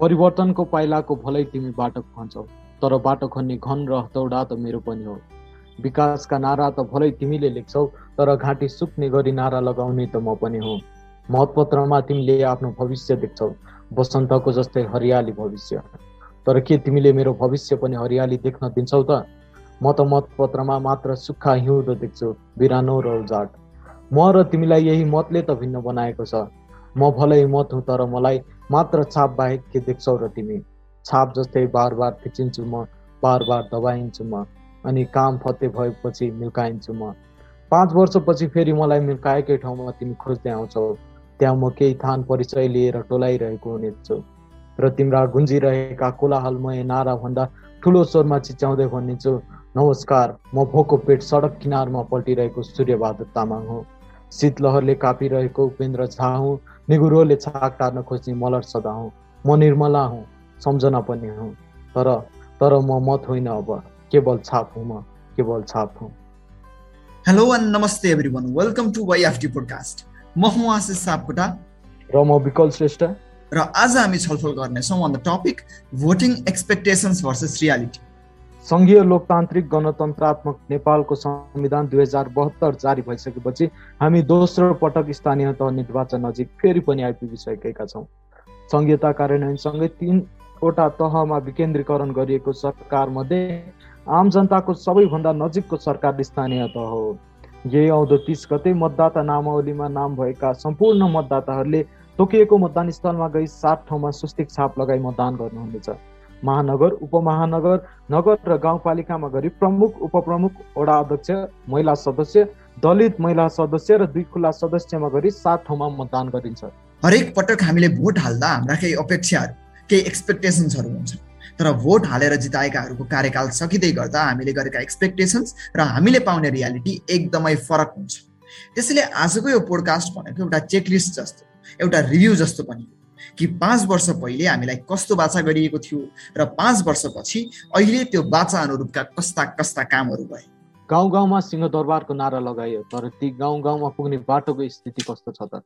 परिवर्तनको पाइलाको भलै तिमी बाटो खन्छौ तर बाटो खन्ने घन र हतौडा त मेरो पनि हो। विकासका नारा त भलै तिमीले लेख्छौ तर घाँटी सुक्ने गरी नारा लगाउने त म पनि हो। मतपत्रमा तिमीले आफ्नो भविष्य देख्छौ बसन्तको जस्तै हरियाली भविष्य। तर के तिमीले मेरो भविष्य पनि हरियाली देख्न दिन्छौ त? म त मतपत्रमा मात्र सुक्खा हिउँदो देख्छु बिरानो र उजाड। म र तिमीलाई यही मतले त भिन्न बनाएको छ। म भलै मत हुँ तर मलाई मात्र छाप बाहेक के देख्छौ र तिमी? छाप जस्तै बार बार थिचिन्छु म बार बार दबाइन्छु म अनि काम फते भएपछि मिल्काइन्छु म। पाँच वर्षपछि फेरि मलाई मिल्काएकै ठाउँमा तिमी खोज्दै आउँछौ त्यहाँ म केही थान परिचय लिएर टोलाइरहेको हुनेछु। र तिम्रा गुन्जिरहेका कोलाहलमय नाराभन्दा ठुलो स्वरमा चिच्याउँदै भनिन्छु नमस्कार म भोको पेट सडक किनारमा पल्टिरहेको सूर्यबहादुर तामाङ हो। शीतलहरले कापिरहेको उपेन्द्र झा हुँ निगुरोले छाक टार्न खोज्ने मलर सदा हुँ। म निर्मला हुँ सम्झना पनि हुँ। तर तर म मत होइन अब। केवल छाप हुँ म केवल छाप हुँ। हेलो एन्ड नमस्ते everyone welcome to YFT podcast म हुँ आशिष सापकोटा। र म विकल श्रेष्ठ। र आज हामी छलफल गर्नेछौँ on the topic voting expectations versus reality सङ्घीय लोकतान्त्रिक गणतन्त्रात्मक नेपालको संविधान दुई हजार बहत्तर जारी भइसकेपछि हामी दोस्रो पटक स्थानीय तह निर्वाचन नजिक फेरि पनि आइपुगिसकेका छौँ। सङ्घीयता कार्यान्वयनसँगै तिनवटा तहमा विकेन्द्रीकरण गरिएको सरकारमध्ये आम जनताको सबैभन्दा नजिकको सरकार स्थानीय तह हो। यही आउँदो तिस गते मतदाता नामावलीमा नाम भएका सम्पूर्ण मतदाताहरूले तोकिएको मतदान स्थलमा गई सात ठाउँमा सुस्तिक छाप लगाई मतदान गर्नुहुनेछ। महानगर उपमहानगर नगर र गाउँपालिकामा गरी प्रमुख उपप्रमुख वडा अध्यक्ष महिला सदस्य दलित महिला सदस्य र दुई खुला सदस्यमा गरी सात ठाउँमा मतदान गरिन्छ। हरेक पटक हामीले भोट हाल्दा हाम्रा केही अपेक्षाहरू केही एक्सपेक्टेसन्सहरू हुन्छ। तर भोट हालेर जिताएकाहरूको कार्यकाल सकिँदै गर्दा हामीले गरेका एक्सपेक्टेसन्स र हामीले पाउने रियालिटी एकदमै फरक हुन्छ। त्यसैले आजको यो पोडकास्ट भनेको एउटा चेकलिस्ट जस्तो एउटा रिभ्यू जस्तो पनि कि पाँच वर्ष पहिले हामीलाई कस्तो बाचा गरिएको थियो र पाँच वर्षपछि अहिले त्यो बाचा अनुरूपका कस्ता कस्ता कामहरू भए। गाउँ गाउँमा सिंहदरबारको नारा लगाइयो तर ती गाउँ गाउँमा पुग्ने बाटोको स्थिति कस्तो छ त?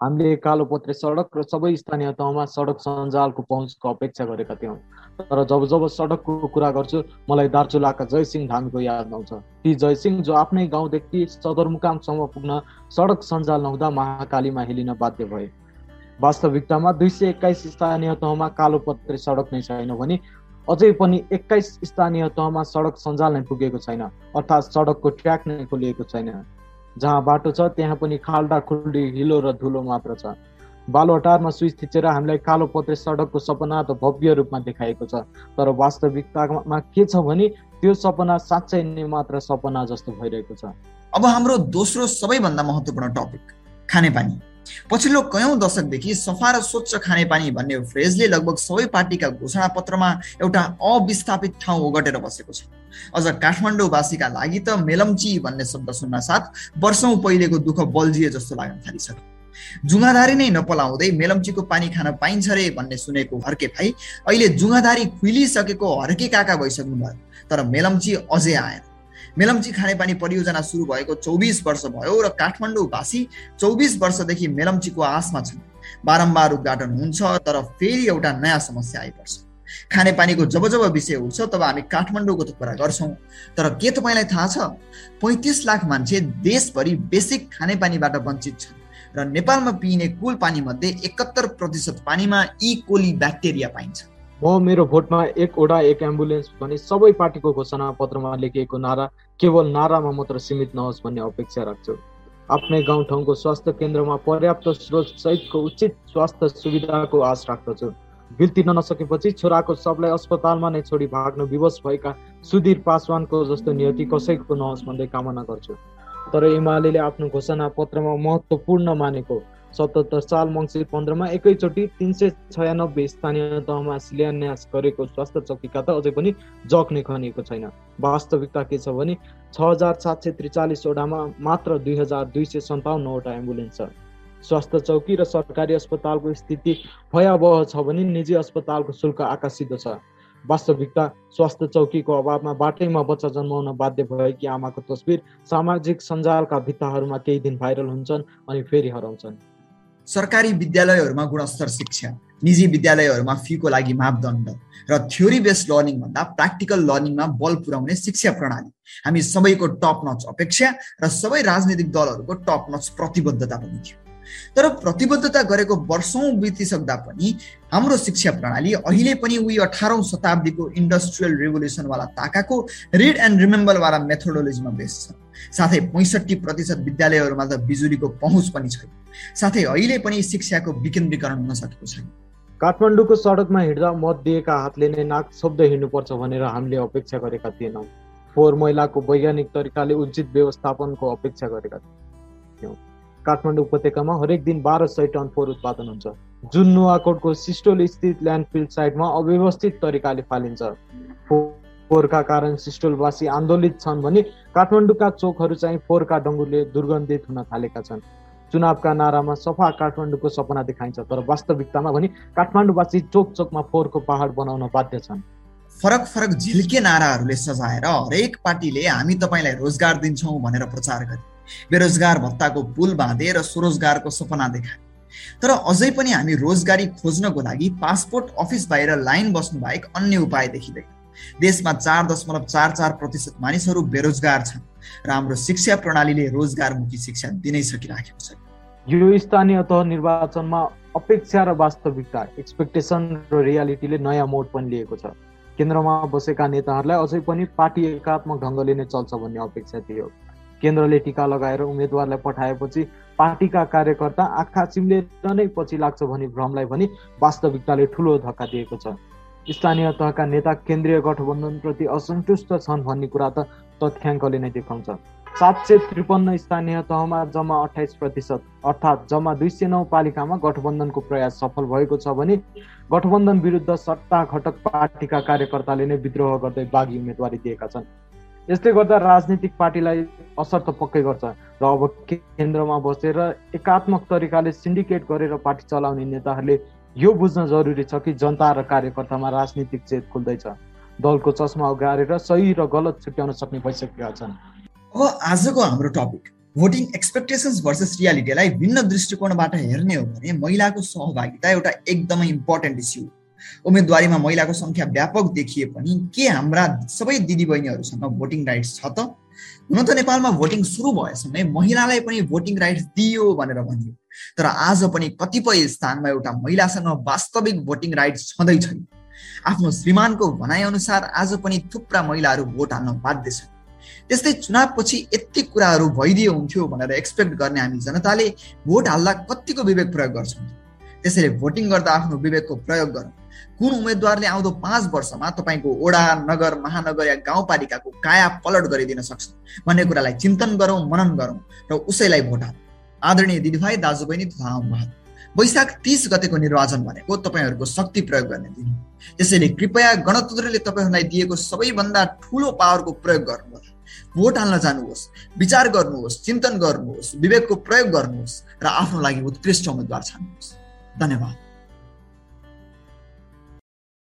हामीले कालोपत्रे सडक र सबै स्थानीय तहमा सडक सञ्जालको पहुँचको अपेक्षा गरेका थियौँ। तर जब जब सडकको कुरा गर्छु मलाई दार्चुलाका जयसिंह धामीको याद आउँछ। ती जयसिंह जो आफ्नै गाउँदेखि सदरमुकामसम्म पुग्न सडक सञ्जाल नहुँदा महाकालीमा हेलिन बाध्य भए। वास्तविकतामा दुई सय एक्काइस स्थानीय तहमा कालोपत्रे सडक नै छैन भने अझै पनि एक्काइस स्थानीय तहमा सडक सञ्जाल नै पुगेको छैन अर्थात् सडकको ट्र्याक नै खोलिएको छैन। जहाँ बाटो छ त्यहाँ पनि खाल्डा खुल्डी हिलो र धुलो मात्र छ। बालुवाटारमा स्विच थिचेर हामीलाई कालोपत्रे सडकको सपना त भव्य रूपमा देखाएको छ तर वास्तविकतामा के छ भने त्यो सपना साँच्चै नै मात्र सपना जस्तो भइरहेको छ। अब हाम्रो दोस्रो सबैभन्दा महत्त्वपूर्ण टपिक खानेपानी। पछिल्लो कयौँ दशकदेखि सफा र स्वच्छ खानेपानी भन्ने फ्रेजले लगभग सबै पार्टीका घोषणा पत्रमा एउटा अविस्थापित ठाउँ ओगटेर बसेको छ। अझ काठमाडौँवासीका लागि त मेलम्ची भन्ने शब्द सुन्न साथ वर्षौँ पहिलेको दुःख बल्झिए जस्तो लाग्न थालिसक्यो। जुङ्गाधारी नै नपलाउँदै मेलम्चीको पानी खान पाइन्छ रे भन्ने सुनेको हर्के भाइ अहिले जुङ्गाधारी खुलिसकेको हर्के काका भइसक्नु भयो तर मेलम्ची अझै आएन। मेलम्ची खानेपानी परियोजना सुरु भएको चौबिस वर्ष भयो र काठमाडौँवासी चौबिस वर्षदेखि मेलम्चीको आशमा छन्। बारम्बार उद्घाटन हुन्छ तर फेरि एउटा नयाँ समस्या आइपर्छ। खानेपानीको जब जब विषय उठ्छ तब हामी काठमाडौँको त कुरा गर्छौँ। तर के तपाईँलाई थाहा छ पैँतिस लाख मान्छे देशभरि बेसिक खानेपानीबाट वञ्चित छन् र नेपालमा पिइने कुल पानी मध्ये एकहत्तर प्रतिशत पानीमा ई. कोली ब्याक्टेरिया पाइन्छ। म मेरो भोटमा एक ओडा एक एम्बुलेन्स भने सबै पार्टीको घोषणा पत्रमा लेखिएको नारा केवल नारामा मात्र सीमित नहोस् भन्ने अपेक्षा राख्छु। आफ्नै गाउँठाउँको स्वास्थ्य केन्द्रमा पर्याप्त स्रोत सहितको उचित स्वास्थ्य सुविधाको आश राख्दछु। बिल तिर्न नसकेपछि छोराको सबलाई अस्पतालमा नै छोडी भाग्न विवश भएका सुधीर पासवानको जस्तो नियति कसैको नहोस् भन्दै कामना गर्छु। तर एमाले आफ्नो घोषणा पत्रमा महत्त्वपूर्ण मानेको सतहत्तर साल मङ्सिर पन्ध्रमा एकैचोटि तिन सय छयानब्बे स्थानीय तहमा शिलान्यास गरेको स्वास्थ्य चौकीका त अझै पनि जग नै खनिएको छैन। वास्तविकता के छ भने छ हजार सात सय त्रिचालिसवटामा मात्र दुई हजार दुई सय सन्ताउन्नवटा एम्बुलेन्स छ। स्वास्थ्य चौकी र सरकारी अस्पतालको स्थिति भयावह छ भने निजी अस्पतालको शुल्क आकाशित छ। वास्तविकता स्वास्थ्य चौकीको अभावमा बाटैमा बच्चा जन्माउन बाध्य भएकी आमाको तस्बिर सामाजिक सञ्जालका भित्ताहरूमा केही दिन भाइरल हुन्छन् अनि फेरि हराउँछन्। सरकारी विद्यालयहरूमा गुणस्तर शिक्षा निजी विद्यालयहरूमा फीको लागि मापदण्ड र थ्योरी बेस्ड लर्निङ भन्दा प्र्याक्टिकल लर्निङमा बल पुर्याउने शिक्षा प्रणाली। हामी सबैको टप नच अपेक्षा र सबै राजनीतिक दलहरूको टप नच प्रतिबद्धता पनि थियो। तर प्रतिबद्धता गरेको वर्षौँ बितिसक्दा पनि हाम्रो शिक्षा प्रणाली अहिले पनि उही अठारौँ शताब्दीको इन्डस्ट्रियल रेभोल्युसनवाला ताकाको रिड एन्ड रिमेम्बरवाला मेथोडोलोजीमा बेस छ। साथै पैँसठी प्रतिशत विद्यालयहरूमा त बिजुलीको पहुँच पनि छैन। साथै अहिले पनि शिक्षाको विकेन्द्रीकरण हुन सकेको छैन। काठमाडौँको सडकमा हिँड्दा मत दिएका हातले नै नाक शब्द हिँड्नुपर्छ भनेर हामीले अपेक्षा गरेका थिएनौँ। फोहोर मैलाको वैज्ञानिक तरिकाले उचित व्यवस्थापनको अपेक्षा गरेका थियौँ काठमाडौँ उपत्यकामा हरेक दिन बाह्र सय टन फोहोर उत्पादन हुन्छ। जुन नुवाकोटको सिस्टोल स्थित ल्यान्डफिल्ड साइटमा अव्यवस्थित तरिकाले फालिन्छ। फोहोरका कारण सिस्टोलवासी आन्दोलित छन् भने काठमाडौँका चोकहरू चाहिँ फोहोरका डङ्गुरले दुर्गन्धित हुन थालेका छन्। चुनावका नारामा सफा काठमाडौँको सपना देखाइन्छ तर वास्तविकतामा भने काठमाडौँवासी चोक चोकमा फोहोरको पहाड बनाउन बाध्य छन्। फरक फरक झिल्के नाराहरूले सजाएर हरेक पार्टीले हामी तपाईँलाई रोजगार दिन्छौँ भनेर प्रचार गरे। बेरोजगार भत्ताको पुल बाँधे र स्वरोजगारको सपना देखाए तर अझै पनि हामी रोजगारी खोज्नको लागि पासपोर्ट अफिस बाहिर लाइन बस्नु बाहेक अन्य उपाय देखिँदैन देशमा चार दशमलव चार चार प्रतिशत मानिसहरू बेरोजगार छन्। र हाम्रो शिक्षा प्रणालीले रोजगारमुखी शिक्षा दिनै सकिराखेको छ। यो स्थानीय तह निर्वाचनमा अपेक्षा र वास्तविकता एक्सपेक्टेसन र रियालिटीले नयाँ मोड पनि लिएको छ। केन्द्रमा बसेका नेताहरूलाई अझै पनि पार्टी एकात्मक ढङ्गले नै चल्छ भन्ने अपेक्षा थियो। केन्द्रले टिका लगाएर उम्मेद्वारलाई पठाएपछि पार्टीका कार्यकर्ता आँखा चिम्लेर नै पछि लाग्छ भनी भ्रमलाई पनि वास्तविकताले ठुलो धक्का दिएको छ। स्थानीय तहका नेता केन्द्रीय गठबन्धनप्रति असन्तुष्ट छन् भन्ने कुरा त तथ्याङ्कले नै देखाउँछ। सात सय त्रिपन्न स्थानीय तहमा जम्मा अठाइस प्रतिशत अर्थात् जम्मा दुई सय नौ पालिकामा गठबन्धनको प्रयास सफल भएको छ भने गठबन्धन विरुद्ध सट्टा घटक पार्टीका कार्यकर्ताले नै विद्रोह गर्दै बाघी उम्मेदवारी दिएका छन्। यसले गर्दा राजनीतिक पार्टीलाई असर त पक्कै गर्छ। र अब केन्द्रमा बसेर एकात्मक तरिकाले सिन्डिकेट गरेर पार्टी चलाउने नेताहरूले यो बुझ्न जरुरी छ कि जनता र कार्यकर्तामा राजनीतिक चेत खुल्दैछ। दलको चस्मा उगारेर सही र गलत छुट्याउन सक्ने भइसकेका छन्। अब आजको हाम्रो टपिक भोटिङ एक्सपेक्टेसन्स भर्सेस रियालिटीलाई भिन्न दृष्टिकोणबाट हेर्ने हो भने महिलाको सहभागिता एउटा एकदमै इम्पोर्टेन्ट इस्यु उम्मेदवारीमा महिलाको सङ्ख्या व्यापक देखिए पनि के हाम्रा सबै दिदीबहिनीहरूसँग भोटिङ राइट्स छ त? हुन त नेपालमा भोटिङ सुरु भएसँगै महिलालाई पनि भोटिङ राइट्स दियो भनेर भनियो। तर आज पनि कतिपय स्थानमा एउटा महिलासँग वास्तविक भोटिङ राइट्स छँदै छैन। आफ्नो श्रीमानको भनाइअनुसार आज पनि थुप्रा महिलाहरू भोट हाल्न बाध्य छन्। त्यस्तै चुनावपछि यति कुराहरू भइदियो हुन्थ्यो भनेर एक्सपेक्ट गर्ने हामी जनताले भोट हाल्दा कतिको विवेक प्रयोग गर्छौँ। त्यसैले भोटिङ गर्दा आफ्नो विवेकको प्रयोग गरौँ। कुन उम्मेद्वारले आउँदो पाँच वर्षमा तपाईँको ओडा नगर महानगर या गाउँपालिकाको काया पलट गरिदिन सक्छ भन्ने कुरालाई चिन्तन गरौँ मनन गरौँ र उसैलाई भोट हालौँ। आदरणीय दिदीभाइ दाजुबहिनी तथा आउनुभयो वैशाख तिस गतेको निर्वाचन भनेको तपाईँहरूको शक्ति प्रयोग गर्ने दिन त्यसैले कृपया गणतन्त्रले तपाईँहरूलाई दिएको सबैभन्दा ठुलो पावरको प्रयोग गर्नुहोला। भोट हाल्न जानुहोस् विचार गर्नुहोस् चिन्तन गर्नुहोस् विवेकको प्रयोग गर्नुहोस् र आफ्नो लागि उत्कृष्ट उम्मेद्वार छान्नुहोस्। धन्यवाद।